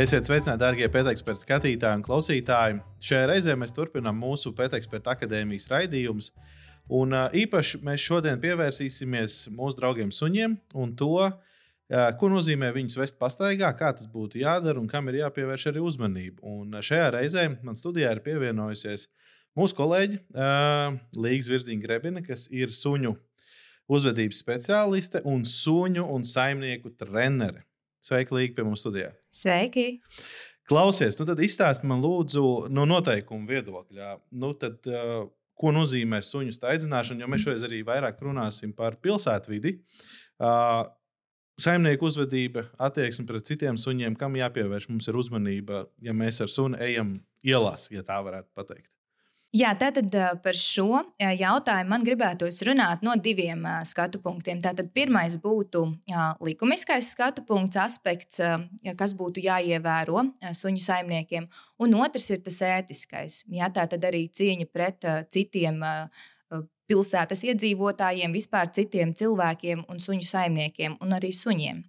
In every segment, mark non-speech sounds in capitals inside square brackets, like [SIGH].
Esiet sveicināti, darbie pēteksperta skatītāji un klausītāji. Šajā reizē mēs turpinām mūsu pēteksperta akadēmijas raidījumus. Un īpaši mēs šodien pievērsīsimies mūsu draugiem suņiem un to, ko nozīmē viņus vest pastaigā, kā tas būtu jādara un kam ir jāpievērš arī uzmanība. Un šajā reizē man studijā ir pievienojusies mūsu kolēģi uh, Līgas Virziņa Grebina, kas ir suņu uzvedības speciāliste un suņu un saimnieku trenere. Sveiki, Līga, pie mums studijā. Sveiki! Klausies, nu tad izstāsti man lūdzu no noteikumu viedokļa. Nu tad, uh, ko nozīmē suņu staidzināšana, jo mēs šoreiz arī vairāk runāsim par pilsētvidi. Uh, saimnieku uzvedība, attieksme pret citiem suņiem, kam jāpievērš mums ir uzmanība, ja mēs ar sunu ejam ielās, ja tā varētu pateikt. Jā, tātad par šo jautājumu man gribētos runāt no diviem skatu punktiem. Tātad pirmais būtu likumiskais skatu punkts, aspekts, kas būtu jāievēro suņu saimniekiem, un otrs ir tas ētiskais. Jā, tātad arī cieņa pret citiem pilsētas iedzīvotājiem, vispār citiem cilvēkiem un suņu saimniekiem un arī suņiem.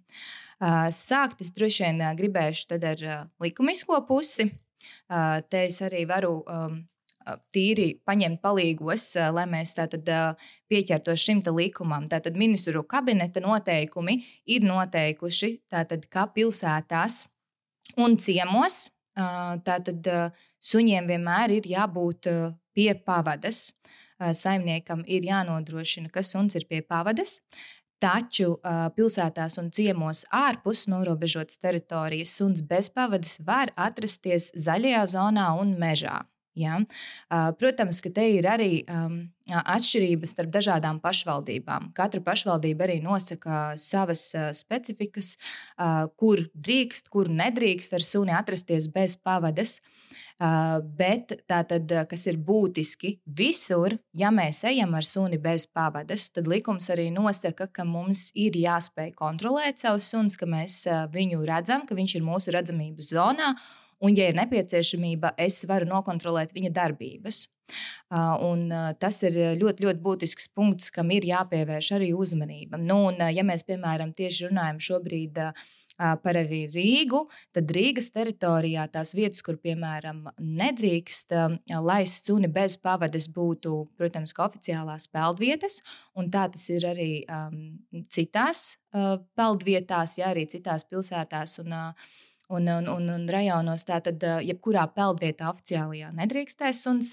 Sākt es droši vien gribēšu ar likumisko pusi. Te es arī varu tīri paņemt palīgos, lai mēs tātad pieķertos šim likumam. Tātad ministru kabineta noteikumi ir noteikuši, tātad, ka pilsētās un ciemos tātad suņiem vienmēr ir jābūt pie pavadas. Saimniekam ir jānodrošina, ka suns ir pie pavadas. Taču pilsētās un ciemos ārpus norobežotas teritorijas suns bez pavadas var atrasties zaļajā zonā un mežā. Ja? Protams, ka te ir arī um, atšķirības starp dažādām pašvaldībām. Katra pašvaldība arī nosaka savas uh, specifikas, uh, kur drīkst, kur nedrīkst ar suni atrasties bez pavadas. Uh, bet tātad, kas ir būtiski, visur, ja mēs ejam ar suni bez pavadas, tad likums arī nosaka, ka mums ir jāspēj kontrolēt savus suns, ka mēs viņu redzam, ka viņš ir mūsu redzamības zonā Un, ja ir nepieciešamība, es varu nokontrolēt viņa darbības. Un tas ir ļoti, ļoti būtisks punkts, kam ir jāpievērš arī uzmanība. Nu, un, ja mēs, piemēram, tieši runājam šobrīd par arī Rīgu, tad Rīgas teritorijā tās vietas, kur, piemēram, nedrīkst laist suni bez pavadas, būtu, protams, oficiālās peldvietas. Un tā tas ir arī um, citās uh, peldvietās, ja arī citās pilsētās. Un, uh, un, un, un, un rajonos. Tātad, jebkurā peldvietā oficiālajā nedrīkstēs suns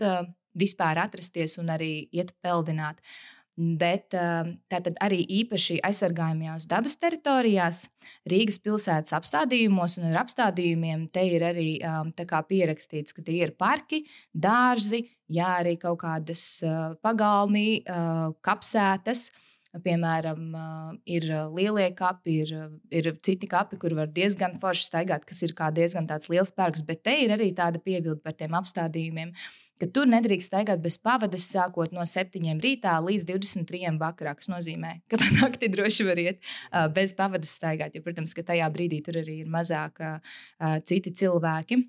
vispār atrasties un arī iet peldināt. Bet tātad arī īpaši aizsargājumajās dabas teritorijās, Rīgas pilsētas apstādījumos un ar apstādījumiem te ir arī pierakstīts, ka tie ir parki, dārzi, jā, arī kaut kādas pagalmi, kapsētas. Piemēram, ir lielie kapi, ir, ir citi kapi, kur var diezgan forši staigāt, kas ir diezgan liels parks. Bet te ir arī tāda piebilde par tiem apstādījumiem, ka tur nedrīkst staigāt bez pavadas, sākot no 7 rītā līdz 23 vakarā. Tas nozīmē, ka tā [LAUGHS] naktī droši var iet bez pavadas staigāt. Jo, protams, ka tajā brīdī tur arī ir mazāk citi cilvēki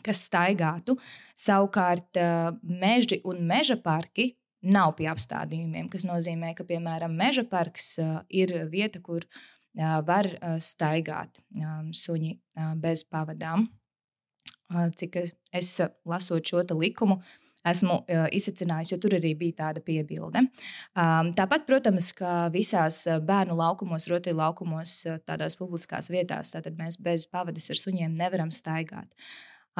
kas staigātu. Savukārt, meži un meža parki nav pie apstādījumiem, kas nozīmē, ka, piemēram, meža parks ir vieta, kur var staigāt suņi bez pavadām. Cik es lasot šo likumu, esmu izsacinājusi, jo tur arī bija tāda piebilde. Tāpat, protams, ka visās bērnu laukumos, rotaļu laukumos, tādās publiskās vietās, tātad mēs bez pavadas ar suņiem nevaram staigāt.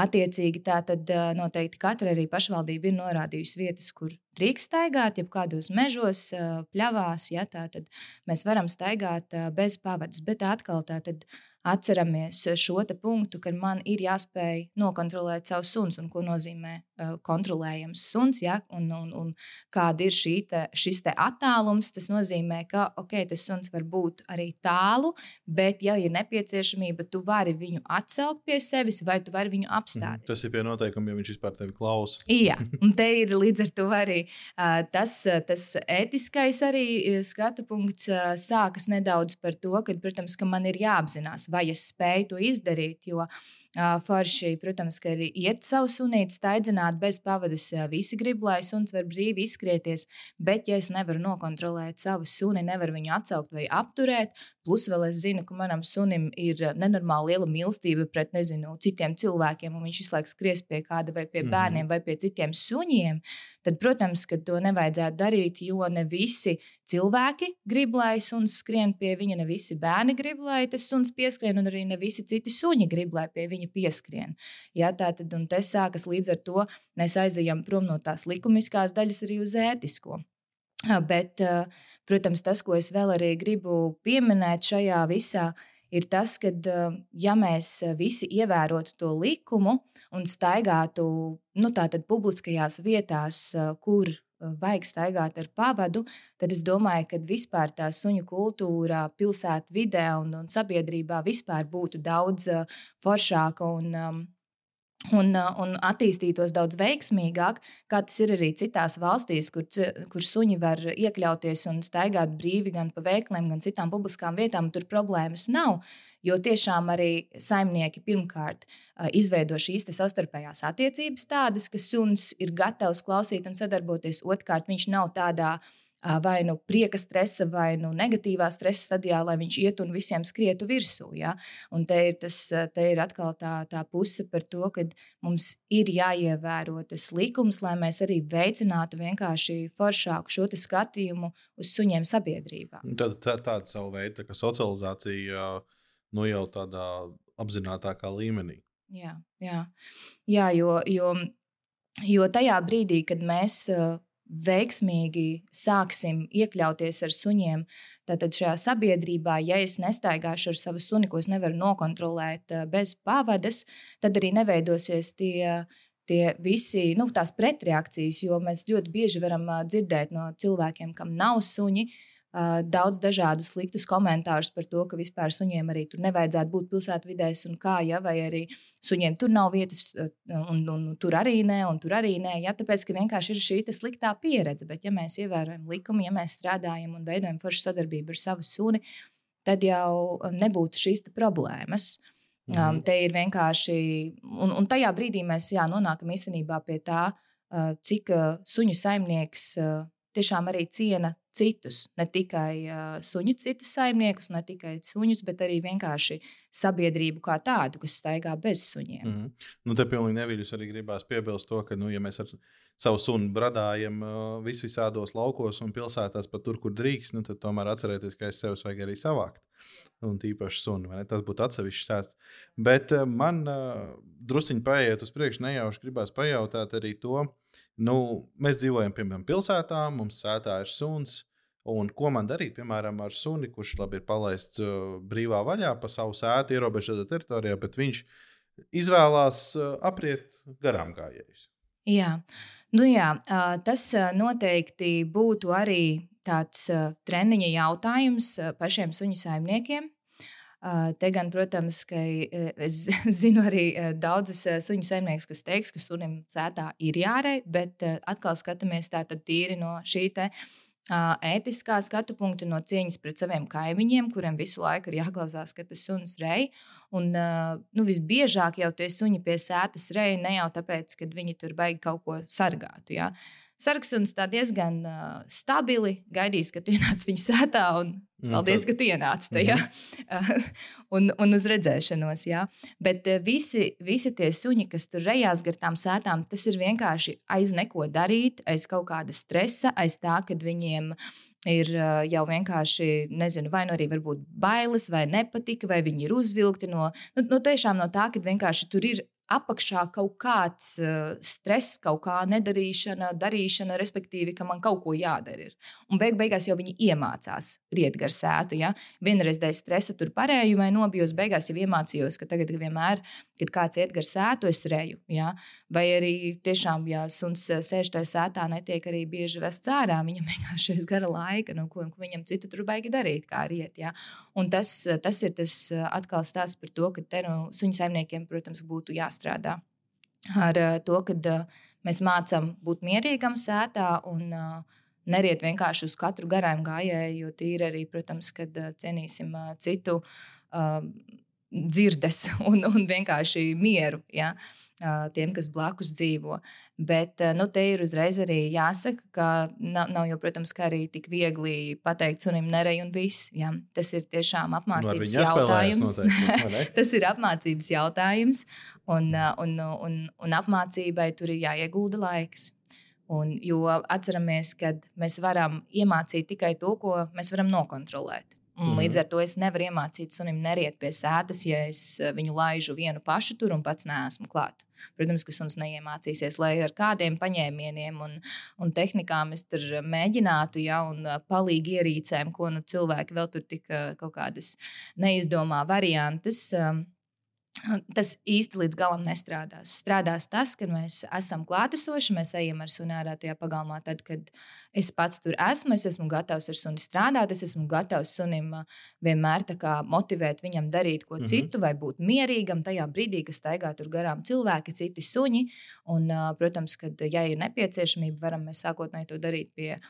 Attiecīgi, tā tad noteikti katra arī pašvaldība ir norādījusi vietas, kur drīkst staigāt, jebkādos mežos, pļavās. Ja, tā tad mēs varam staigāt bez pavadas, bet atkal tā tad atceramies šo punktu, ka man ir jāspēj nokontrolēt savu suns un ko nozīmē uh, kontrolējams suns. Ja? Un, un, un kāda ir te, šis te attālums, tas nozīmē, ka okay, tas suns var būt arī tālu, bet, ja ir nepieciešamība, tu vari viņu atsaukt pie sevis vai tu vari viņu apstāt. Mm, tas ir pie noteikumiem, ja viņš vispār tevi klausa. Jā, [LAUGHS] un te ir līdz ar to arī uh, tas, tas ētiskais arī skatu punkts sākas nedaudz par to, ka, protams, ka man ir jāapzinās vai es spēju to izdarīt. Jo Forši, protams, ka arī iet savu sunīti staigāt bez pavadas. Visi grib, lai suns var brīvi izskrieties, bet ja es nevaru nokontrolēt savu suni, nevaru viņu atsaukt vai apturēt, plus vēl es zinu, ka manam sunim ir nenormāli liela mīlestība pret nezinu, citiem cilvēkiem, un viņš visu laiku skries pie kāda vai pie mhm. bērniem vai pie citiem suņiem, tad, protams, ka to nevajadzētu darīt, jo ne visi cilvēki grib, lai suns skrien pie viņa, ne visi bērni grib, lai tas suns pieskrien, un arī ne visi citi suņi grib, lai pie viņa pieskrien. Ja, tā tad un te sākas līdz ar to mēs aizejam prom no tās likumiskās daļas arī uz ētisko. Bet, protams, tas, ko es vēl arī gribu pieminēt šajā visā, ir tas, ka, ja mēs visi ievērotu to likumu un staigātu nu, publiskajās vietās, kur vajag staigāt ar pavadu, tad es domāju, ka vispār tā suņu kultūra, pilsētā vidē un, un sabiedrībā vispār būtu daudz foršāka un, un, un attīstītos daudz veiksmīgāk, kā tas ir arī citās valstīs, kur, kur suņi var iekļauties un staigāt brīvi gan pa veikliem, gan citām publiskām vietām, tur problēmas nav. Jo tiešām arī saimnieki pirmkārt izveido šīs savstarpējās attiecības, tādas, ka suns ir gatavs klausīt un sadarboties. Otrkārt, viņš nav tādā vai nu prieka stresa, vai nu negatīvā stresa stadijā, lai viņš iet un visiem skrietu virsū. Ja? Un te ir, tas, te ir atkal tā, tā puse par to, ka mums ir jāievēro tas likums, lai mēs arī veicinātu vienkārši foršāku šo skatījumu uz suņiem sabiedrībā. Tad tā, tāda savu veidu tā socializācija. Uh nu, jau tādā apzinātākā līmenī. Jā, jā. jā jo, jo, jo tajā brīdī, kad mēs veiksmīgi sāksim iekļauties ar suņiem, tad šajā sabiedrībā, ja es nestaigāšu ar savu suni, ko es nevaru nokontrolēt bez pavadas, tad arī neveidosies tie. Tie visi nu, tās pretreakcijas, jo mēs ļoti bieži varam dzirdēt no cilvēkiem, kam nav suņi, uh, daudz dažādus sliktus komentārus par to, ka vispār suņiem arī tur nevajadzētu būt pilsētvidēs un kā, ja, vai arī suņiem tur nav vietas, un, un, un tur arī nē, un tur arī nē. Ja, tāpēc, ka vienkārši ir šī sliktā pieredze, bet ja mēs ievērojam likumu, ja mēs strādājam un veidojam foršu sadarbību ar savu suni, tad jau nebūtu šīs problēmas. Mm -hmm. um, te ir vienkārši, un, un tajā brīdī mēs jā, nonākam īstenībā pie tā, uh, cik uh, suņu saimnieks uh, tiešām arī ciena citus, ne tikai uh, suņu citus saimniekus, ne tikai suņus, bet arī vienkārši sabiedrību kā tādu, kas staigā bez suņiem. Mm -hmm. nu, te pilnīgi neviļus arī gribās piebilst to, ka, nu, ja mēs ar savu sunu bradājam uh, vis visādos laukos un pilsētās, pat tur, kur drīkst, nu, tad tomēr atcerieties, ka aiz sevis vajag arī savākt. Un tīpaši sunu. Tas būtu atsevišķs stāsts. Bet uh, man uh, druskuļi paiet uz priekšu, nejauši gribās pajautāt arī to, uh, Nu, mēs dzīvojam, piemēram, pilsētā, mums sētā ir suns. Un ko man darīt, piemēram, ar suni, kurš labi ir palaists uh, brīvā vaļā pa savu sēdi, ierobežotā teritorijā, bet viņš izvēlās uh, apriet garām gājējus. Jā, nu jā tas noteikti būtu arī tāds treniņa jautājums pašiem suņu saimniekiem. Te gan, protams, ka es [LAUGHS] zinu arī daudzas suņu saimnieks, kas teiks, ka sunim sētā ir jārej, bet atkal skatāmies tātad tīri no šī te ētiskā skatu punkta, no cieņas pret saviem kaimiņiem, kuriem visu laiku ir jāklausās, ka tas suns rej. Un, nu, visbiežāk jau tie suņi pie sētas reja ne jau tāpēc, ka viņi tur baigi kaut ko sargātu. Ja? Sarksuns tā diezgan uh, stabili gaidīs, ka tu [LAUGHS] ienāc viņa sētā. Un, nu, paldies, tad... ka tu ienāci tajā. Mm -hmm. [LAUGHS] un, un uz redzēšanos. Jā. Bet visi, visi tie suņi, kas tur rejās gar tām sētām, tas ir vienkārši aiz neko darīt, aiz kaut kāda stresa, aiz tā, ka viņiem ir jau vienkārši, nezinu, vai nu arī bailes, vai nepatika, vai viņi ir uzvilkti no, nu, no tiešām no tā, ka vienkārši tur ir apakšā kaut kāds uh, stress, kaut kā nedarīšana, darīšana, respektīvi, ka man kaut ko jādara. Ir. Un beig beigās jau viņi iemācās riet gar sētu. Ja? Vienreiz dēļ stresa tur parēju vai nobijos, beigās jau iemācījos, ka tagad vienmēr, kad kāds iet gar sētu, es reju. Ja? Vai arī tiešām, ja suns sēž tajā sētā, netiek arī bieži vests ārā, viņam [LAUGHS] vienkārši ir gara laika, no ko, ko viņam citu tur baigi darīt, kā riet. Ja? Un tas, tas ir tas atkal stāsts par to, ka te no suņu saimniekiem, protams, būtu jāstrādā jāstrādā. Ar eh, to, ka eh, mēs mācām būt mierīgam sētā un eh, neriet vienkārši uz katru garām gājēju, jo tīri arī, protams, kad cienīsim citu dzirdes [LAUGHS] un, un vienkārši mieru. Ja? Tiem, kas blakus dzīvo. Bet nu, te ir uzreiz arī jāsaka, ka nav, nav jau, protams, arī tik viegli pateikt sunim nerej un viss. Ja? Tas ir tiešām apmācības nu, jautājums. Noteikti, [LAUGHS] Tas ir apmācības jautājums, un, un, un, un apmācībai tur ir jāiegulda laiks. Un, jo atceramies, ka mēs varam iemācīt tikai to, ko mēs varam nokontrolēt. Mm. Līdz ar to es nevaru iemācīt sunim neriet pie sēdes, ja es eh, viņu laižu vienu pašu tur un pats neesmu klāt. Protams, ka suns neiemācīsies, lai ar kādiem paņēmieniem un, un tehnikām es tur mēģinātu, ja, un eh, palīgi ierīcēm, ko nu, cilvēki vēl tur tik eh, kaut kādas neizdomā variantus. Um, tas īsti līdz galam nestrādās. Strādās tas, ka mēs esam klātesoši, mēs ejam ar sunu ārā tajā pagalmā. Tad, kad es pats tur esmu, es esmu gatavs ar sunu strādāt, es esmu gatavs sunim vienmēr motivēt viņam darīt ko mm -hmm. citu, vai būt mierīgam tajā brīdī, kad staigā tur garām cilvēki, citi suņi. Un, protams, kad ja ir nepieciešamība, varam mēs sākotnēji to darīt pie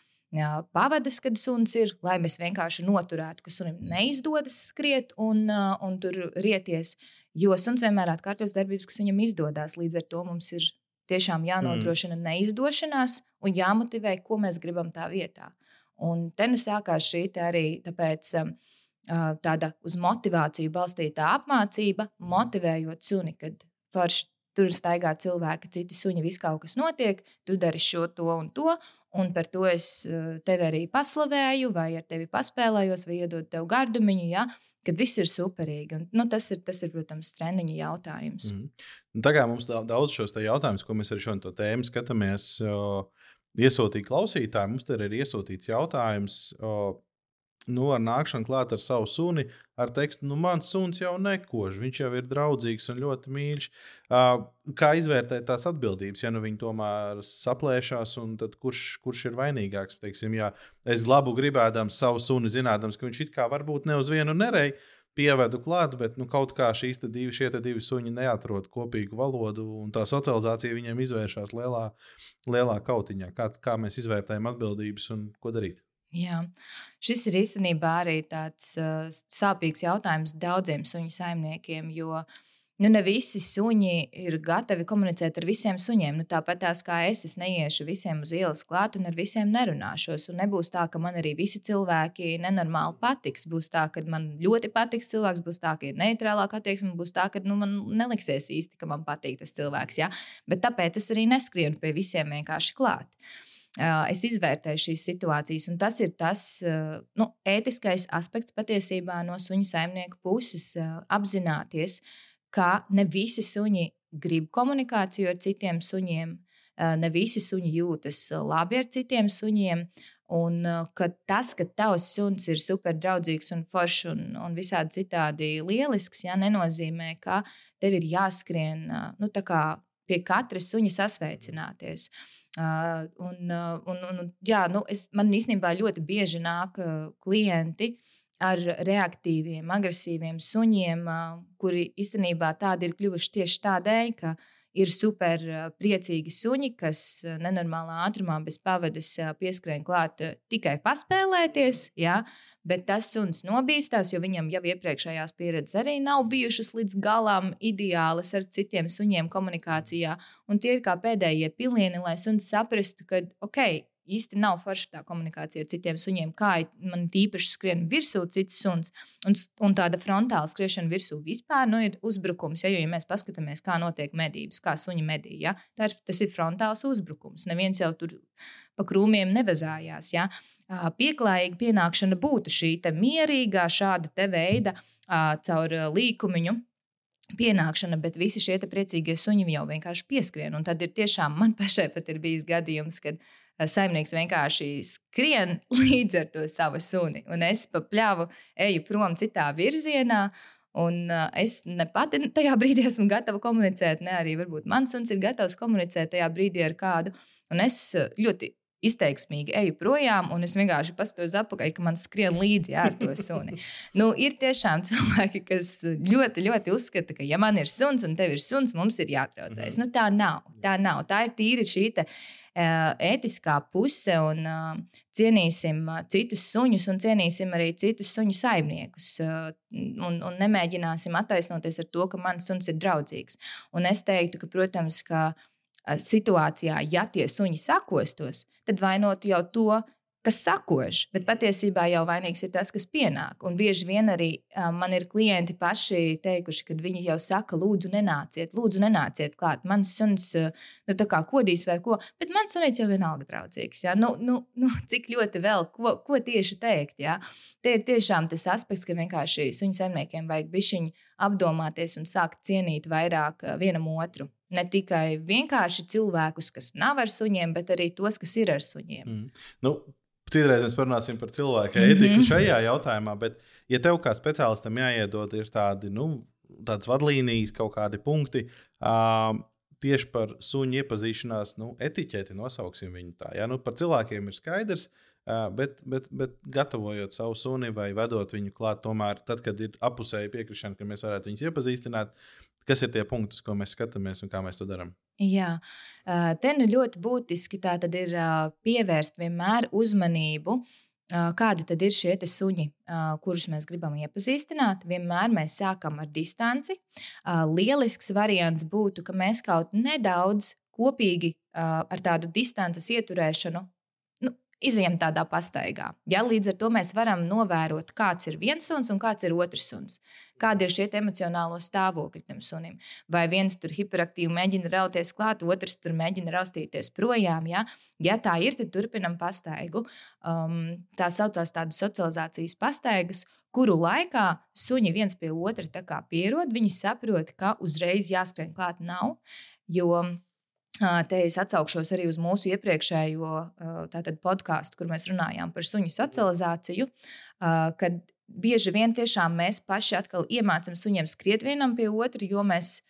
pavadas, kad suns ir, lai mēs vienkārši noturētu, ka sunim neizdodas skriet un, un tur rieties. Jo suns vienmēr atkārtos darbības, kas viņam izdodas. Līdz ar to mums ir tiešām jānodrošina mm. neizdošanās un jāmotivē, ko mēs gribam tā vietā. Un te nu sākās šī arī tāpēc, tāda uz motivāciju balstīta apmācība, motivējot suni, kad forši tur staigā cilvēki, citi suņi, viss kaut kas notiek, tu dari šo, to un to. Un par to es tevi arī paslavēju, vai ar tevi paspēlējos, vai iedod tev gardumiņu. Ja? kad viss ir superīgi. Un, nu, tas, ir, tas ir, protams, treniņa jautājums. Mm. Un tagad mums ir daudz šos jautājumus, ko mēs ar šo tēmu skatāmies. Iesūtīt klausītājiem, mums te ir iesūtīts jautājums nu, ar nākšanu klāt ar savu suni, ar tekstu, nu, mans suns jau nekož, viņš jau ir draudzīgs un ļoti mīļš. Uh, kā izvērtēt tās atbildības, ja nu viņi tomēr saplēšās, un kurš, kurš ir vainīgāks? Teiksim, ja es labu gribēdams savu suni, zinādams, ka viņš it kā varbūt ne uz vienu nereju. Pievedu klāt, bet nu, kaut kā šīs divi, divi suņi neatrod kopīgu valodu, un tā socializācija viņiem izvēršas lielā, lielā kautiņā. Kā, kā mēs izvērtējam atbildības un ko darīt? Jā. Šis ir īstenībā arī tāds uh, sāpīgs jautājums daudziem suņu saimniekiem, jo nu, ne visi suņi ir gatavi komunicēt ar visiem suņiem. Nu, tāpat tās kā es, es neiešu visiem uz ielas klāt un ar visiem nerunāšos. Un nebūs tā, ka man arī visi cilvēki nenormāli patiks. Būs tā, ka man ļoti patiks cilvēks, būs tā, ka ir neitrālāka attieksme, būs tā, ka nu, man neliksies īsti, ka man patīk tas cilvēks. Ja? Bet tāpēc es arī neskrienu pie visiem vienkārši klāt es izvērtēju šīs situācijas. Un tas ir tas nu, ētiskais aspekts patiesībā no suņu saimnieku puses - apzināties, ka ne visi suņi grib komunikāciju ar citiem suņiem, ne visi suņi jūtas labi ar citiem suņiem. Un ka tas, ka tavs suns ir super draudzīgs un foršs un, un visādi citādi lielisks, ja, nenozīmē, ka tev ir jāskrien nu, pie katra suņa sasveicināties. Uh, Uh, un, un, un, jā, nu, es, man īstenībā ļoti bieži nāk uh, klienti ar reaktīviem, agresīviem suņiem, uh, kuri īstenībā tādi ir kļuvuši tieši tādēļ, ka ir super priecīgi suņi, kas nenormālā ātrumā bez pavadas pieskrien klāt tikai paspēlēties. Ja? Uh, bet tas suns nobīstās, jo viņam jau iepriekšējās pieredzes arī nav bijušas līdz galam ideālas ar citiem suņiem komunikācijā. Un tie ir kā pēdējie pilieni, lai suns saprastu, ka ok. Īsti nav forša tā komunikācija ar citiem suņiem. Kā man īpaši skrien virsū cits suns, un, un tāda frontāla skriešana virsū vispār nu, ir uzbrukums. Ja, jo, ja mēs paskatāmies, kā notiek medības, kā suņi medī, ja, ir, tas ir frontāls uzbrukums. Neviens jau tur pa krūmiem nevezājās. Ja pieklājīga pienākšana būtu šī mierīgā, šāda veida caur līkumiņu pienākšana, bet visi šie priecīgie suņi jau vienkārši pieskrien. Un tad ir tiešām man pašai pat ir bijis gadījums, kad saimnieks vienkārši skrien [LAUGHS] līdzi ar to savu suni. Un es pa pļāvu eju prom citā virzienā. Un uh, es ne pati tajā brīdī esmu gatava komunicēt, ne arī varbūt mans suns ir gatavs komunicēt tajā brīdī ar kādu. Un es ļoti izteiksmīgi eju projām, un es vienkārši paskatos atpakaļ, ka man skrien līdzi ar to suni. nu, ir tiešām [LAUGHS] cilvēki, kas ļoti, ļoti uzskata, ka, ja man ir suns un tev ir suns, mums ir jātraucējas. Mm -hmm. nu, tā nav. Tā nav. Tā ir tīri šī te, uh, ētiskā puse, un uh, cienīsim uh, citus suņus, un cienīsim arī citus suņu saimniekus. Uh, un, un nemēģināsim attaisnoties ar to, ka mans suns ir draudzīgs. Un es teiktu, ka, protams, ka situācijā, ja tie suņi sakostos, tad vainotu jau to, kas sakož, bet patiesībā jau vainīgs ir tas, kas pienāk. Un bieži vien arī um, man ir klienti paši teikuši, ka viņi jau saka, lūdzu, nenāciet, lūdzu, nenāciet klāt. Mans suns nu, tā kā kodīs vai ko, bet mans sunis jau vienalga draudzīgs. Ja? Nu, nu, nu, [LAUGHS] cik ļoti vēl, ko, ko tieši teikt? Ja? Te ir tiešām tas aspekts, ka vienkārši suņu saimniekiem vajag bišķiņu apdomāties un sākt cienīt vairāk vienam otru. Ne tikai vienkārši cilvēkus, kas nav ar suņiem, bet arī tos, kas ir ar suņiem. Mm. Nu, Citreiz mēs parunāsim par cilvēku ētiku mm -hmm. šajā jautājumā, bet, ja tev kā speciālistam jāiedod ir tādi, nu, tādas vadlīnijas, kaut kādi punkti, um, tieši par suņu iepazīšanās nu, etiķeti, nosauksim viņu tā. Ja? Nu, par cilvēkiem ir skaidrs, uh, bet, bet, bet gatavojot savu suni vai vedot viņu klāt, tomēr, tad, kad ir apusēja piekrišana, ka mēs varētu viņus iepazīstināt, Kas ir tie punkti, ko mēs skatāmies un kā mēs to darām? Jā, te nu ļoti būtiski ir pievērst vienmēr uzmanību. Kādi tad ir šie suņi, kurus mēs gribam iepazīstināt? Vienmēr mēs sākam ar distanci. Lielisks variants būtu, ka mēs kaut nedaudz kopīgi ar tādu distances ieturēšanu izejam tādā pastaigā. Ja, līdz ar to mēs varam novērot, kāds ir viens suns un kāds ir otrs suns. Kādi ir šie emocionālo stāvokļi tam sunim? Vai viens tur hiperaktīvi mēģina rauties klāt, otrs tur mēģina raustīties projām. Ja, ja tā ir, tad turpinam pastaigu. Um, tā saucās tādas socializācijas pastaigas, kuru laikā suņi viens pie otra pierod. Viņi saprot, ka uzreiz jāskrien klāt nav. Jo Te es atsaukšos arī uz mūsu iepriekšējo podkāstu, kur mēs runājām par suņu socializāciju. Kad bieži vien tiešām mēs paši atkal iemācām suņiem skriet vienam pie otra, jo mēs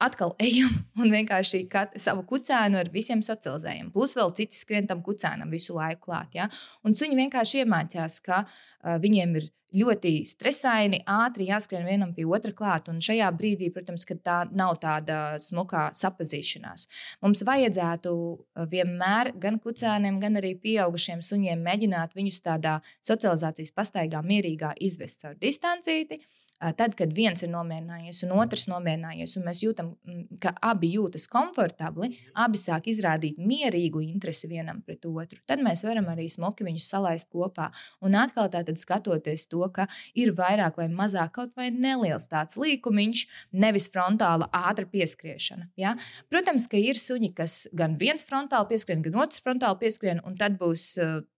atkal [LAUGHS] ejam un vienkārši kat, savu kucēnu ar visiem socializējam. Plus vēl citi skrien tam kucēnam visu laiku klāt. Ja? Un suņi vienkārši iemācījās, ka uh, viņiem ir ļoti stresaini, ātri jāskrien vienam pie otra klāt. Un šajā brīdī, protams, tā nav tāda smukā sapazīšanās. Mums vajadzētu vienmēr gan kucēniem, gan arī pieaugušiem suņiem mēģināt viņus tādā socializācijas pastaigā mierīgā izvest caur distancīti tad, kad viens ir nomierinājies un otrs nomierinājies, un mēs jūtam, ka abi jūtas komfortabli, abi sāk izrādīt mierīgu interesi vienam pret otru, tad mēs varam arī smuki viņus salaist kopā. Un atkal tātad skatoties to, ka ir vairāk vai mazāk kaut vai neliels tāds līkumiņš, nevis frontāla ātra pieskriešana. Ja? Protams, ka ir suņi, kas gan viens frontāli pieskrien, gan otrs frontāli pieskrien, un tad būs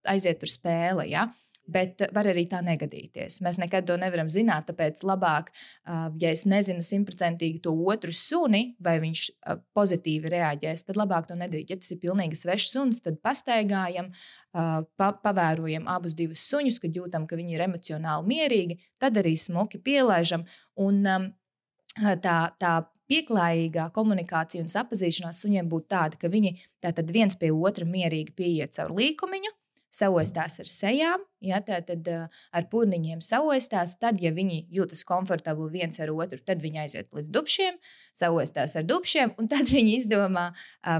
aiziet tur spēle. Ja? Bet var arī tā negadīties. Mēs nekad to nevaram zināt. Tāpēc labāk, ja es nezinu simtprocentīgi to otru suni, vai viņš pozitīvi reaģēs, tad labāk to nedarīt. Ja tas ir pilnīgi svešs suns, tad pastaigājam, pa, pavērojam abus divus suņus, kad jūtam, ka viņi ir emocionāli mierīgi, tad arī smuki pielaižam. Un, tā, tā pieklājīgā komunikācija un sapazīšanās suņiem būtu tāda, ka viņi tātad viens pie otra mierīgi pieiet caur līkumiņu, saostās ar sejām, ja, tad uh, ar pūniņiem saostās. Tad, ja viņi jūtas komfortabli viens ar otru, tad viņi aiziet līdz dubšiem, saostās ar dubšiem, un tad [LAUGHS] viņi izdomā,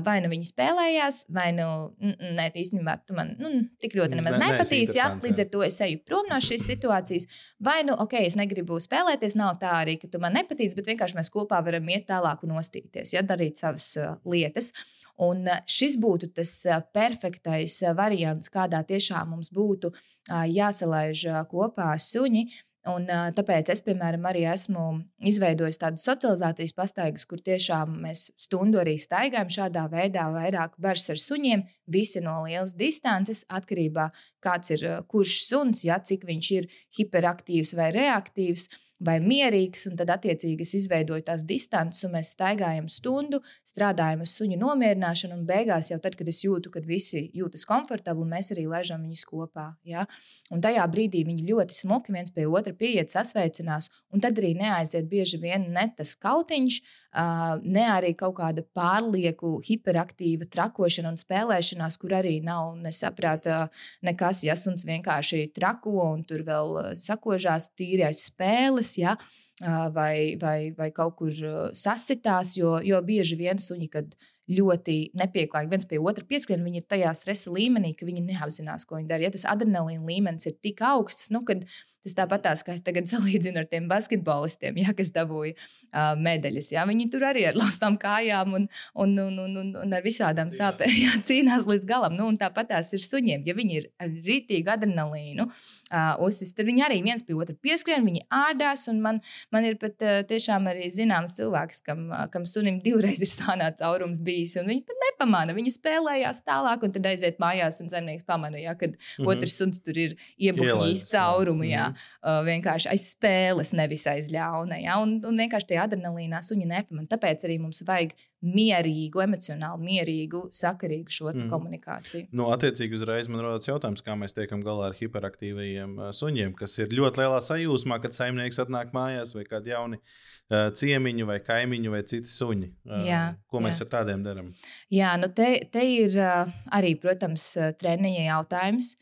vai nu viņi spēlējās, vai nu nē, īstenībā tu man nu, tik ļoti nemaz ne, nepatīc. Ja, līdz ar to es eju prom no šīs situācijas. Vai nu, ok, es negribu spēlēties, nav tā arī, ka tu man nepatīc, bet vienkārši mēs kopā varam iet tālāk un nostīties, ja darīt savas lietas. Uh, Un šis būtu tas perfektais variants, kādā tiešām mums būtu jāsalaiž kopā suņi. Un, tāpēc es, piemēram, arī esmu izveidojis tādas socializācijas pastaigas, kur tiešām mēs stundu arī staigājam šādā veidā, vairāk bars ar suņiem, visi no lielas distances, atkarībā no tā, kāds ir kurš suns, ja, cik viņš ir hiperaktīvs vai reaktīvs. Vai mierīgs, un tad attiecīgi es izveidoju tās distances, un mēs staigājam stundu, strādājam uz suņa nomierināšanu, un beigās jau tad, kad es jūtu, ka visi jūtas komfortabli, mēs arī laižam viņus kopā. Ja? Un tajā brīdī viņi ļoti smuki viens pie otra pieiet, sasveicinās, un tad arī neaiziet bieži vien ne tas kautiņš, ne arī kaut kāda pārlieku hiperaktīva trakošana un spēlēšanās, kur arī nav nesaprāta nekas, ja suns vienkārši trako un tur vēl sakožās tīrais spēles. Ja? Vai, vai, vai kaut kur sasitās, jo, jo bieži vien suņi, kad ļoti nepieklājīgi viens pie otra pieskrien, viņi ir tajā stresa līmenī, ka viņi neapzinās, ko viņi dara. Ja tas adrenalīna līmenis ir tik augsts, nu, kad Tas tāpat tās, kā es tagad [LAUGHS] salīdzinu ar tiem basketbolistiem, ja, kas dabūja uh, medaļas. Ja. Viņi tur arī ar laustām kājām un, un, un, un, un, un ar visādām sāpēm [LAUGHS] ja, cīnās līdz galam. Nu, tāpat tās ir suņiem. Ja viņi ir ar rītīgu adrenalīnu uh, uzsist, tad viņi arī viens pie otra pieskrien, viņi ārdās. Man, man ir pat uh, tiešām arī zināms cilvēks, kam, uh, kam sunim divreiz ir stānā caurums bijis, un viņi pat nepamana. Viņi spēlējās tālāk, un tad aiziet mājās, un zemnieks pamana, ja, kad mm -hmm. otrs suns tur ir iebuļījis caurumu. Jā. -hmm uh, vienkārši aiz spēles, nevis aiz ļauna. Ja? Un, un vienkārši tie adrenalīnā suņi nepamana. Tāpēc arī mums vajag mierīgu, emocionāli mierīgu, sakarīgu šo mm. komunikāciju. Nu, attiecīgi, uzreiz man rodas jautājums, kā mēs tiekam galā ar hiperaktīviem suņiem, kas ir ļoti lielā sajūsmā, kad saimnieks atnāk mājās vai kādi jauni uh, ciemiņi vai kaimiņi vai citi suņi. Uh, jā, ko mēs jā. ar tādiem darām? Jā, nu te, te ir uh, arī, protams, treniņa jautājums.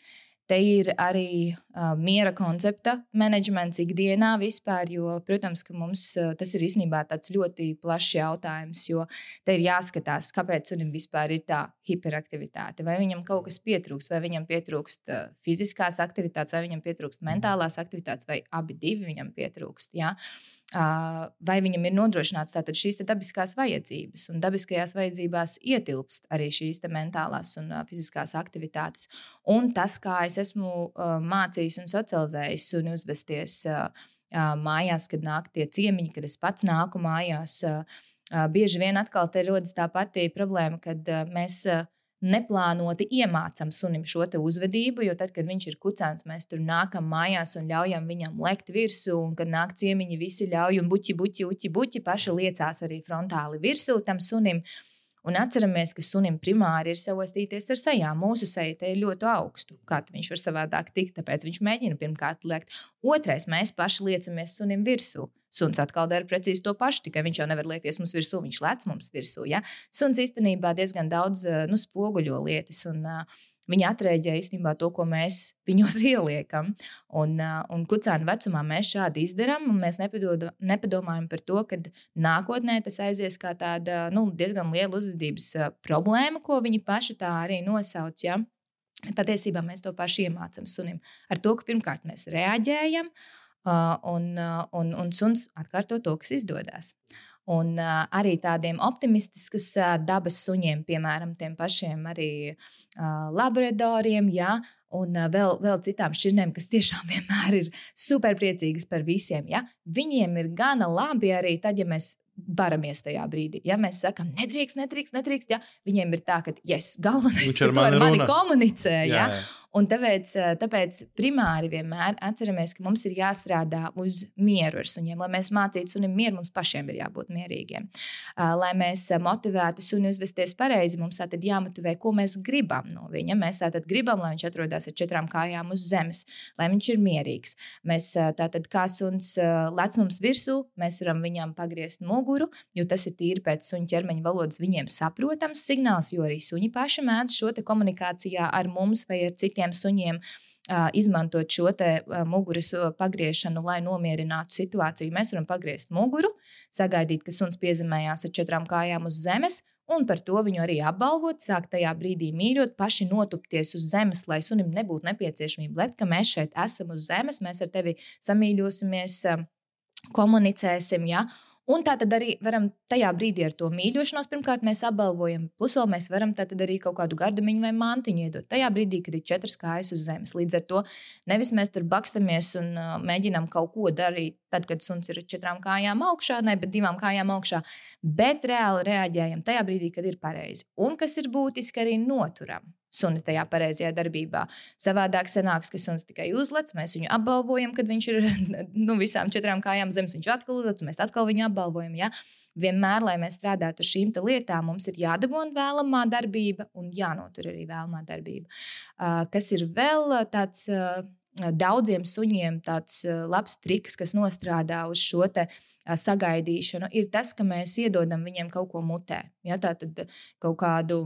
Te ir arī miera koncepta menedžments ikdienā vispār, jo, protams, ka mums tas ir īstenībā tāds ļoti plašs jautājums, jo te ir jāskatās, kāpēc sunim vispār ir tā hiperaktivitāte. Vai viņam kaut kas pietrūkst, vai viņam pietrūkst fiziskās aktivitātes, vai viņam pietrūkst mentālās aktivitātes, vai abi divi viņam pietrūkst. Ja? Vai viņam ir nodrošināts šīs dabiskās vajadzības. Un dabiskajās vajadzībās ietilpst arī šīs mentālās un fiziskās aktivitātes. Un tas, kā es esmu mācījis un socializējis un uzvesties mājās, kad nāk tie ciemiņi, kad es pats nāku mājās, bieži vien atkal te rodas tā pati problēma, kad mēs neplānoti iemācām sunim šo uzvedību, jo tad, kad viņš ir kucēns, mēs tur nākam mājās un ļaujam viņam lekt virsū, un kad nāk ciemiņi, visi ļauj un buķi, buķi, uķi, buķi, paši liecās arī frontāli virsū tam sunim. Un atceramies, ka sunim primāri ir saostīties ar sejām. Mūsu seja ir ļoti augsta. Kā viņš var savādāk tikt, tāpēc viņš mēģina pirmkārt liekt. Otrais, mēs paši liecamies sunim virsū. Suns atkal dara precīzi to pašu, tikai viņš jau nevar liekties mums virsū, viņš lec mums virsū. Ja? Suns īstenībā diezgan daudz nu, spoguļo lietas. Un, uh, Viņi atrēģē īstenībā to, ko mēs [LAUGHS] viņos ieliekam. Un, uh, un kucēna vecumā mēs šādi izdarām, un mēs nepadodu, nepadomājam par to, ka nākotnē tas aizies kā tāda nu, diezgan liela uzvedības uh, problēma, ko viņi paši tā arī nosauc. Ja? Patiesībā mēs to pašu iemācām sunim. Ar to, ka pirmkārt mēs reaģējam, uh, un, un, un suns atkārto to, kas izdodas. Un uh, arī tādiem optimistiskas uh, dabas suņiem, piemēram, tiem pašiem arī uh, labradoriem, ja, un uh, vēl, vēl citām šķirnēm, kas tiešām [LAUGHS] vienmēr ir superpriecīgas par visiem. Ja. Viņiem ir gana labi arī tad, ja mēs baramies tajā brīdī. Ja mēs sakām, nedrīkst, nedrīkst, nedrīkst, ja viņiem ir tā, ka, yes, galvenais ir, ka to ar mani komunicē. Jā, ja. Un tāpēc, eh, tāpēc primāri vienmēr atceramies, ka mums ir jāstrādā uz mieru ar suņiem. Lai mēs mācītu sunim mieru, mums pašiem ir jābūt mierīgiem. Ah, lai mēs eh, motivētu suni uzvesties pareizi, mums tātad jāmotivē, ko mēs gribam no viņa. Mēs tātad gribam, lai viņš atrodas ar četrām kājām uz zemes, lai viņš ir mierīgs. Mēs eh, tātad, kā suns lec mums virsū, mēs varam viņam pagriezt muguru, jo tas ir tīri pēc suņa ķermeņa valodas viņiem saprotams signāls, jo arī suņi paši mēdz šo komunikācijā ar mums vai ar citiem citiem suņiem. Izmantot šo muguras pagriešanu, lai nomierinātu situāciju. Mēs varam pagriezt muguru, sagaidīt, ka suns piezemējās ar četrām kājām uz zemes, un par to viņu arī apbalvot, sākt tajā brīdī mīļot, paši notupties uz zemes, lai sunim nebūtu nepieciešamība lept, ka mēs šeit esam uz zemes, mēs ar tevi samīļosimies, komunicēsim. Ja? Un tā tad arī varam tajā brīdī ar to mīļošanos, pirmkārt, mēs apbalvojam, plus vēl mēs varam arī kaut kādu gardumiņu vai mantiņu iedot. Tajā brīdī, kad ir četras kājas uz zemes. Līdz ar to nevis mēs tur bakstamies un uh, mēģinām kaut ko darīt, tad, kad suns ir četrām kājām augšā, ne, bet divām kājām augšā, bet reāli reaģējam tajā brīdī, kad ir pareizi. Un kas ir būtiski, arī noturam. Suni tajā pareizajā darbībā. Savādāk sanāks, ka suns tikai uzlec, mēs viņu apbalvojam, kad viņš ir [LAUGHS] nu, visām četrām kājām zemes, viņš atkal uzlec, mēs atkal viņu apbalvojam. Ja? Vienmēr, lai mēs strādātu ar šīm lietām, mums ir jādabūna vēlamā darbība un jānotur arī vēlamā darbība. Uh, kas ir vēl tāds uh, daudziem suņiem tāds uh, labs triks, kas nostrādā uz šo te sagaidīšanu, ir tas, ka mēs iedodam viņiem kaut ko mutē. Ja, tā tad kaut kādu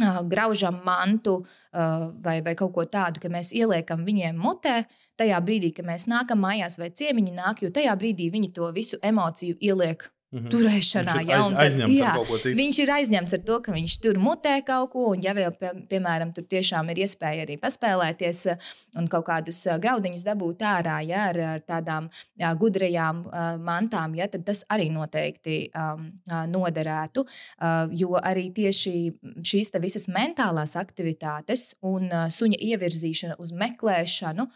graužam mantu vai, vai kaut ko tādu, ka mēs ieliekam viņiem mutē. Tajā brīdī, kad mēs nākam mājās, vai ciemiņi nāk, jo tajā brīdī viņi to visu emociju ieliek Mm -hmm. Turēšanā ir aiz, aizņemts jā. Viņš ir aizņemts ar to, ka viņš tur mutē kaut ko, un ja vēl, pie, piemēram, tur tiešām ir iespēja arī paspēlēties un kaut kādus graudiņus dabūt ārā ja, ar, ar tādām jā, gudrajām uh, mantām, ja, tad tas arī noteikti um, noderētu. Uh, jo arī tieši šīs visas mentālās aktivitātes un uh, suņa ievirzīšana uz meklēšanu uh,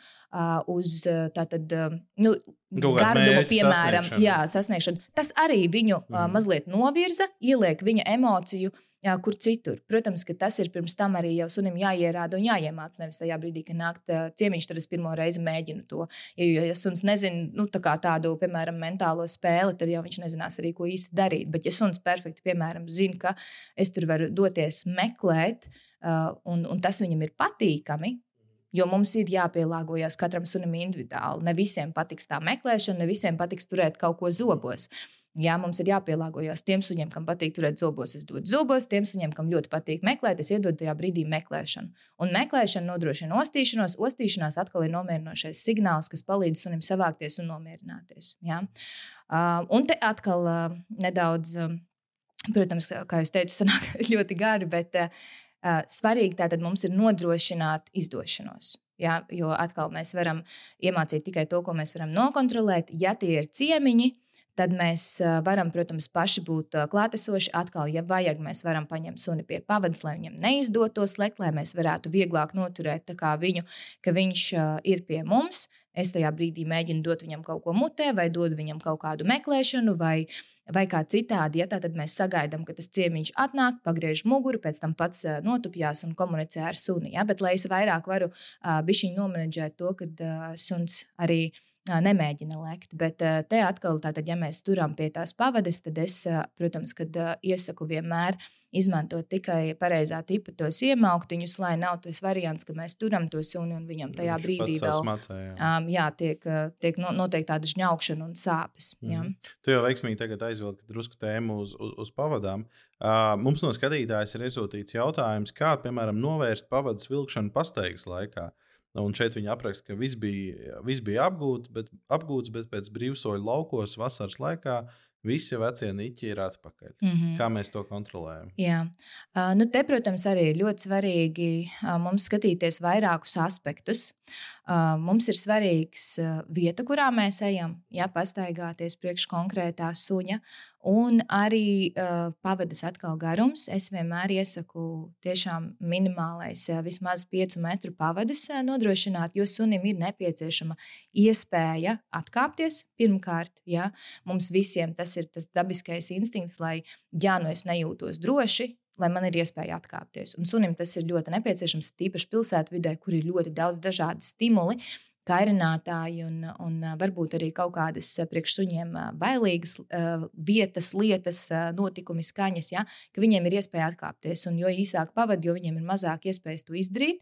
uz tātad, nu, gardumu, piemēram, sasniegšanu. Jā, sasniegšanu. Tas arī viņu mm. mazliet novirza, ieliek viņa emociju. Jā, kur citur. Protams, ka tas ir pirms tam arī jau sunim jāierāda un jāiemācās. Nevis tajā brīdī, kad nāk ciemiņš, tad es pirmo reizi mēģinu to. Ja, ja suns nezina nu, tā tādu, piemēram, mentālo spēli, tad jau viņš nezinās arī, ko īsti darīt. Bet, ja suns perfekti, piemēram, zina, ka es tur varu doties meklēt, uh, un, un tas viņam ir patīkami, Jo mums ir jāpielāgojas katram sunim individuāli. Ne visiem patiks tā meklēšana, ne visiem patiks turēt kaut ko zobos. Jā, mums ir jāpielāgojas tiem suņiem, kam patīk turēt zobos. Es dodu zobos, tiem suņiem, kam ļoti patīk meklēt, es iedodu tajā brīdī meklēšanu. Un meklēšana nodrošina ostīšanos. Ostīšanās atkal ir nomierinošais signāls, kas palīdz sunim savākties un nomierināties. Jā. Un te atkal nedaudz, protams, kā jau teicu, sanāk [LAUGHS] ļoti gari, bet Svarīgi tātad mums ir nodrošināt izdošanos. Ja, jo atkal mēs varam iemācīt tikai to, ko mēs varam nokontrolēt. Ja tie ir ciemiņi, tad mēs varam, protams, paši būt klātesoši. Atkal, ja vajag, mēs varam paņemt suni pie pavadas, lai viņam neizdotos lekt, lai mēs varētu vieglāk noturēt viņu, ka viņš ir pie mums. Es tajā brīdī mēģinu dot viņam kaut ko mutē, vai dodu viņam kaut kādu meklēšanu, vai uh, vai kā citādi. Ja, tad mēs sagaidām, ka tas ciemiņš atnāk, pagriež muguru, pēc tam pats notupjās un komunicē ar suni. Ja? Bet, lai es vairāk varu uh, bišķiņu nomenedžēt to, ka uh, suns arī nemēģina lekt. Bet te atkal, tātad, ja mēs turam pie tās pavades, tad es, protams, kad iesaku vienmēr izmantot tikai pareizā tipa tos iemauktiņus, lai nav tas variants, ka mēs turam to suni un viņam tajā Viņš brīdī vēl smacē, jā. Um, jā, tiek, tiek no, noteikti tāda žņaukšana un sāpes. Mm. Tu jau veiksmīgi aizvilki drusku tēmu uz, uz, uz pavadām. Uh, mums no skatītājas ir iesūtīts jautājums, kā piemēram novērst pavadas vilkšanu pastaigas laikā. Un šeit viņi apraksta, ka viss bija, vis bija apgūts, bet, apgūts, bet pēc brīvsoļu laukos vasaras laikā Visi vecie niķi ir atpakaļ. Mm -hmm. Kā mēs to kontrolējam? Jā, uh, nu te, protams, arī ir ļoti svarīgi uh, mums skatīties vairākus aspektus. Uh, mums ir svarīgs uh, vieta, kurā mēs ejam, ja pastaigāties priekš konkrētā suņa. Un arī uh, pavadas atkal garums. Es vienmēr iesaku tiešām minimālais, uh, vismaz 5 metru pavadas uh, nodrošināt, jo sunim ir nepieciešama iespēja atkāpties. Pirmkārt, ja, mums visiem tas ir tas dabiskais instinkts, lai jā, nu es nejūtos droši, lai man ir iespēja atkāpties. Un sunim tas ir ļoti nepieciešams, tīpaši pilsētvidē, kur ir ļoti daudz dažādu stimulu kairinātāji un, un varbūt arī kaut kādas priekšsuņiem bailīgas vietas, lietas, notikumi, skaņas, ja, ka viņiem ir iespēja atkāpties. Un jo īsāk pavadīt, jo viņiem ir mazāk iespējas to izdarīt,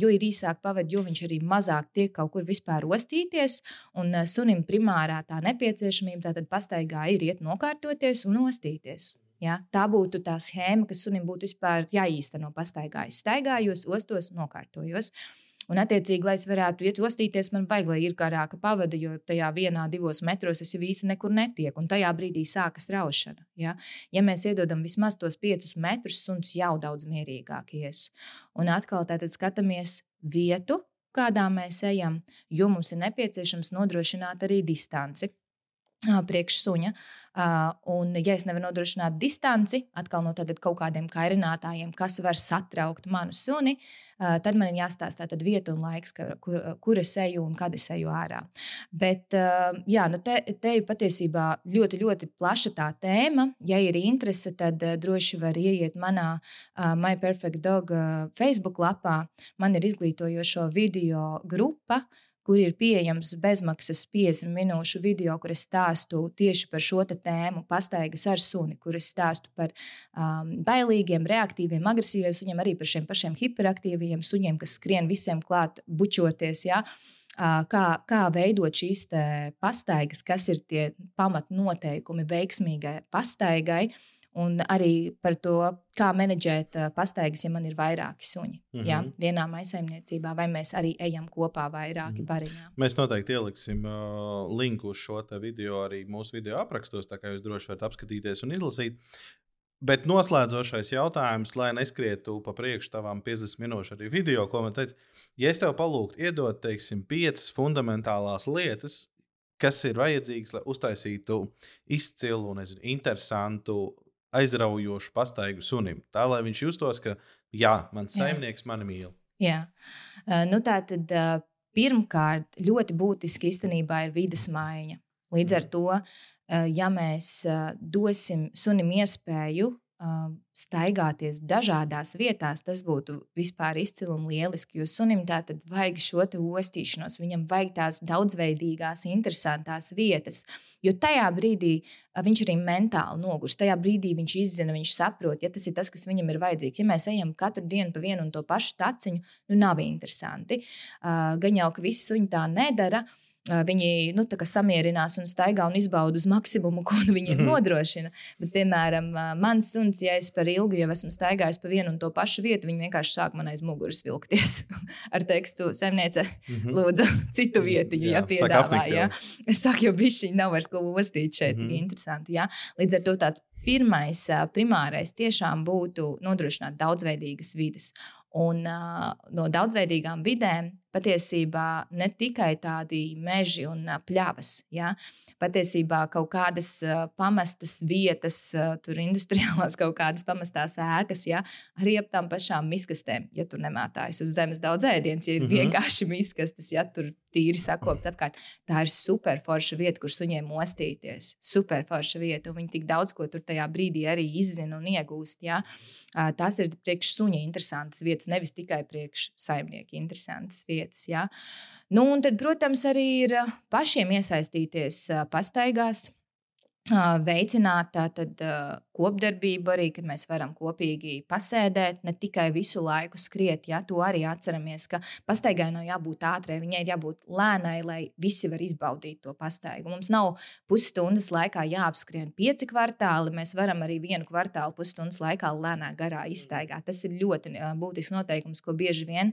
jo ir īsāk pavadīt, jo viņš arī mazāk tiek kaut kur vispār ostīties. Un sunim primārā tā nepieciešamība tātad pastaigā ir iet nokārtoties un ostīties. Ja? Tā būtu tā schēma, kas sunim būtu vispār jāīsteno pastaigā. Es staigājos, ostos, nokārtojos. Uh, Un, attiecīgi, lai es varētu iet ostīties, man vajag, lai ir garāka pavada, jo tajā vienā, divos metros es jau īsti nekur netieku. Un tajā brīdī sākas raušana. Ja, ja mēs iedodam vismaz tos piecus metrus, suns jau daudz mierīgāk ies. Un atkal tātad skatāmies vietu, kādā mēs ejam, jo mums ir nepieciešams nodrošināt arī distanci. Priekš suņa. Un, ja es nevaru nodrošināt distanci atkal no kaut kādiem kairinātājiem, kas var satraukt manu suni, tad man ir jāstāsta vieta un laiks, kur, kur es eju un kad es eju ārā. Bet jā, nu te, te ir patiesībā ļoti, ļoti plaša tā tēma. Ja ir interese, tad droši var ieiet manā My Perfect Dog Facebook lapā. Man ir izglītojošo video grupa kur ir pieejams bezmaksas 50 minūšu video, kur es stāstu tieši par šo tēmu, pastaigas ar suni, kur es stāstu par um, bailīgiem, reaktīviem, agresīviem suņiem, arī par šiem pašiem hiperaktīviem suņiem, kas skrien visiem klāt, bučoties. Ja? Kā, kā veidot šīs pastaigas, kas ir tie pamatnoteikumi veiksmīgai pastaigai, uh, Un arī par to, kā menedžēt pastaigas, ja man ir vairāki suņi. Mm -hmm. ja, vienā maisaimniecībā, vai mēs arī ejam kopā vairāki mm -hmm. bariņā. Mēs noteikti ieliksim uh, linku uz šo video arī mūsu video aprakstos, tā kā jūs droši varat apskatīties un izlasīt. Bet noslēdzošais jautājums, lai neskrietu pa priekšu tavām 50 minūšu arī video, ko man teica, ja es tev palūgtu iedot, teiksim, piecas fundamentālās lietas, kas ir vajadzīgas, lai uztaisītu izcilu, nezinu, interesantu aizraujošu pastaigu sunim. Tā lai viņš justos, ka jā, mans saimnieks mani mīl. Jā, nu, tā tad pirmkārt ļoti būtiski īstenībā ir vidas maiņa. Līdz ar to, ja mēs dosim sunim iespēju staigāties dažādās vietās, tas būtu vispār izcili un lieliski. Jo sunim tā tad vajag šo ostīšanos, viņam vajag tās daudzveidīgās, interesantās vietas. Jo tajā brīdī viņš arī mentāli nogurs. Tajā brīdī viņš izzina, viņš saprot, ja tas ir tas, kas viņam ir vajadzīgs. Ja mēs ejam katru dienu pa vienu un to pašu taciņu, nu nav interesanti. Gan jau, ka visi suņi tā nedara. Uh, Viņi nu, samierinās un staigā un izbauda uz maksimumu, ko nu viņi mm -hmm. nodrošina. Bet, piemēram, mans suns, ja es par ilgu jau esmu staigājis pa vienu un to pašu vietu, viņi vienkārši sāk man aiz muguras vilkties [LAUGHS] ar tekstu, zemniece, mm -hmm. lūdzu, citu vietu, ja, piedāvā. Ja. Es saku, jo bišķiņi nav vairs ko ostīt šeit, mm -hmm. tik interesanti. Ja. Līdz ar to tāds pirmais, primārais tiešām būtu nodrošināt daudzveidīgas vidas. Un uh, no daudzveidīgām vidēm patiesībā ne tikai tādi meži un uh, pļavas. Ja? patiesībā kaut kādas uh, pamestas vietas, tur industriālās [LAUGHS] kaut kādas pamestās ēkas, ja, arī ap tām pašām miskastēm, ja tur nemātājas uz zemes daudz ēdienas, ja ir mm -hmm. vienkārši miskastes, ja tur tīri sakopt apkārt. Tā ir superforša vieta, kur suņiem mostīties. Superforša vieta, un viņi tik daudz ko tur tajā brīdī arī izzina un iegūst. Ja. Tās ir priekš suņa interesantas vietas, nevis tikai priekš saimnieka interesantas vietas. Ja. Nu, un tad, protams, arī ir pašiem iesaistīties pastaigās veicināt tātad, kopdarbību, arī kad mēs varam kopīgi pasēdēt, ne tikai visu laiku skriet. Ja, to arī atceramies, ka pastaigai nav jābūt ātrai, viņai ir jābūt lēnai, lai visi var izbaudīt to pastaigu. Mums nav pusstundas laikā jāapskrien pieci kvartāli, mēs varam arī vienu kvartālu pusstundas laikā lēnā garā izstaigāt. Tas ir ļoti būtisks noteikums, ko bieži vien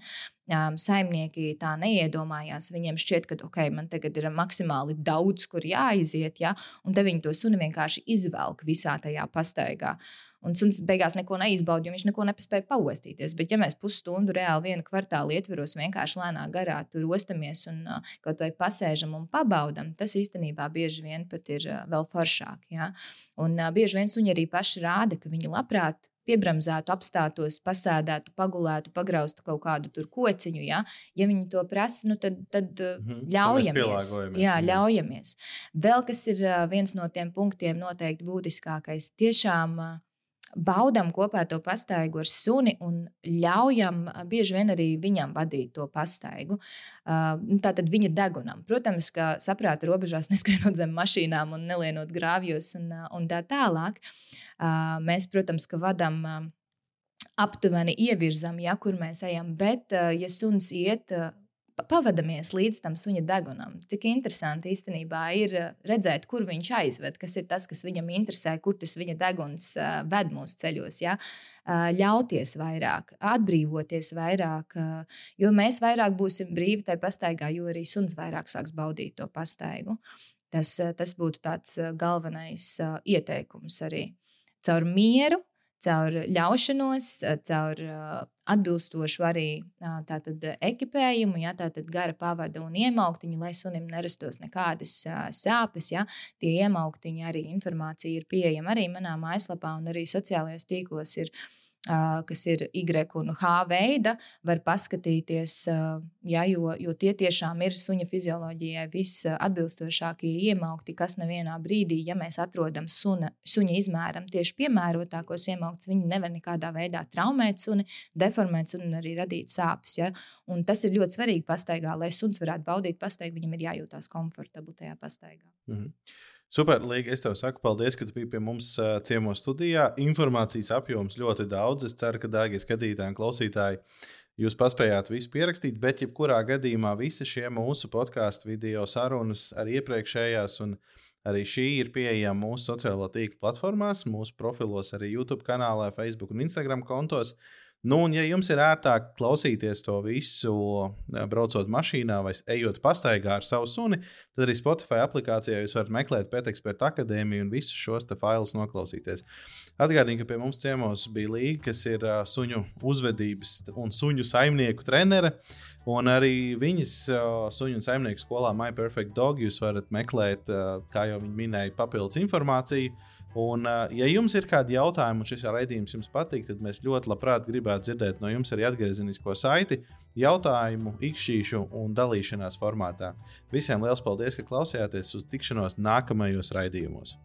saimnieki tā neiedomājās. Viņiem šķiet, ka okay, man tagad ir maksimāli daudz, kur jāiziet, ja? un te viņi to suni vienkārši izvelk visā tajā pastaigā. Un suns beigās neko neizbauda, jo viņš neko nespēja paostīties. Bet, ja mēs pusstundu reāli vienu kvartālu ietveros, vienkārši lēnā garā tur ostamies un uh, kaut vai pasēžam un pabaudam, tas īstenībā bieži vien pat ir uh, vēl foršāk. Ja? Un uh, bieži vien suņi arī paši rāda, ka viņi labprāt piebremzētu, apstātos, pasēdētu, pagulētu, pagraustu kaut kādu tur kociņu. Ja, ja viņi to prasa, nu tad, tad mm, ļaujamies. Jā, ļaujamies. Vēl kas ir viens no tiem punktiem, noteikti būtiskākais. Tiešām baudām kopā to pastaigu ar suni un ļaujam bieži vien arī viņam vadīt to pastaigu. Nu, tātad viņa degunam. Protams, ka saprāta robežās [LAUGHS] neskrienot zem mašīnām un nelienot grāvjos un, un tā tālāk. Mēs, protams, ka vadām aptuveni ievirzam, ja kur mēs ejam, bet, ja suns iet, pavadāmies līdz tam suņa degunam. Cik interesanti īstenībā ir redzēt, kur viņš aizved, kas ir tas, kas viņam interesē, kur tas viņa deguns ved mūsu ceļos. Ja? Ļauties vairāk, atbrīvoties vairāk, jo mēs vairāk būsim brīvi tajā pastaigā, jo arī suns vairāk sāks baudīt to pastaigu. Tas, tas būtu tāds galvenais ieteikums arī caur mieru, caur ļaušanos, caur atbilstošu arī tātad, ekipējumu, ja, tātad gara pavada un iemauktiņu, lai sunim nerastos nekādas sāpes. Ja. Tie iemauktiņi arī informācija ir pieejama arī manā mājaslapā un arī sociālajos tīklos. Ir, uh, kas ir Y un H veida, var paskatīties, ja, jo, jo tie tiešām ir suņa fizioloģijai visatbilstošākie iemaukti, kas nevienā brīdī, ja mēs atrodam suna, suņa izmēram tieši piemērotākos iemauktus, viņi nevar nekādā veidā traumēt suni, deformēt suni un arī radīt sāpes. Ja? Un tas ir ļoti svarīgi pastaigā, lai suns varētu baudīt pastaigu, viņam ir jājūtās komfortabli tajā pastaigā. Mm -hmm. Super, Līga. Es tev saku paldies, ka tu biji pie mums uh, ciemos studijā. Informācijas apjoms ļoti daudz. Es ceru, ka, dārgie skatītāji un klausītāji, jūs paspējāt visu pierakstīt. Bet, jebkurā gadījumā, visi šie mūsu podkāstu video sarunas, arī iepriekšējās, un arī šī ir pieejama mūsu sociālo tīklu platformās, mūsu profilos, arī YouTube kanālā, Facebook un Instagram kontos. Nu, un, ja jums ir ērtāk klausīties to visu, eh, braucot mašīnā vai ejot pastaigā ar savu suni, tad arī Spotify aplikācijā jūs varat meklēt pēteksperta akadēmiju un visus šos failus noklausīties. Atgādīju, ka pie mums ciemos bija Līga, kas ir uh, suņu uzvedības un suņu saimnieku trenere. Un arī viņas uh, suņu un saimnieku skolā My Perfect Dog jūs varat meklēt, uh, kā jau viņi minēja, papildus informāciju. Un, ja jums ir kādi jautājumi, un šis raidījums jums patīk, tad mēs ļoti labprāt gribētu dzirdēt no jums arī atgriezenisko saiti, jautājumu, ikšķīšu un dalīšanās formātā. Visiem liels paldies, ka klausījāties uz tikšanos nākamajos raidījumos!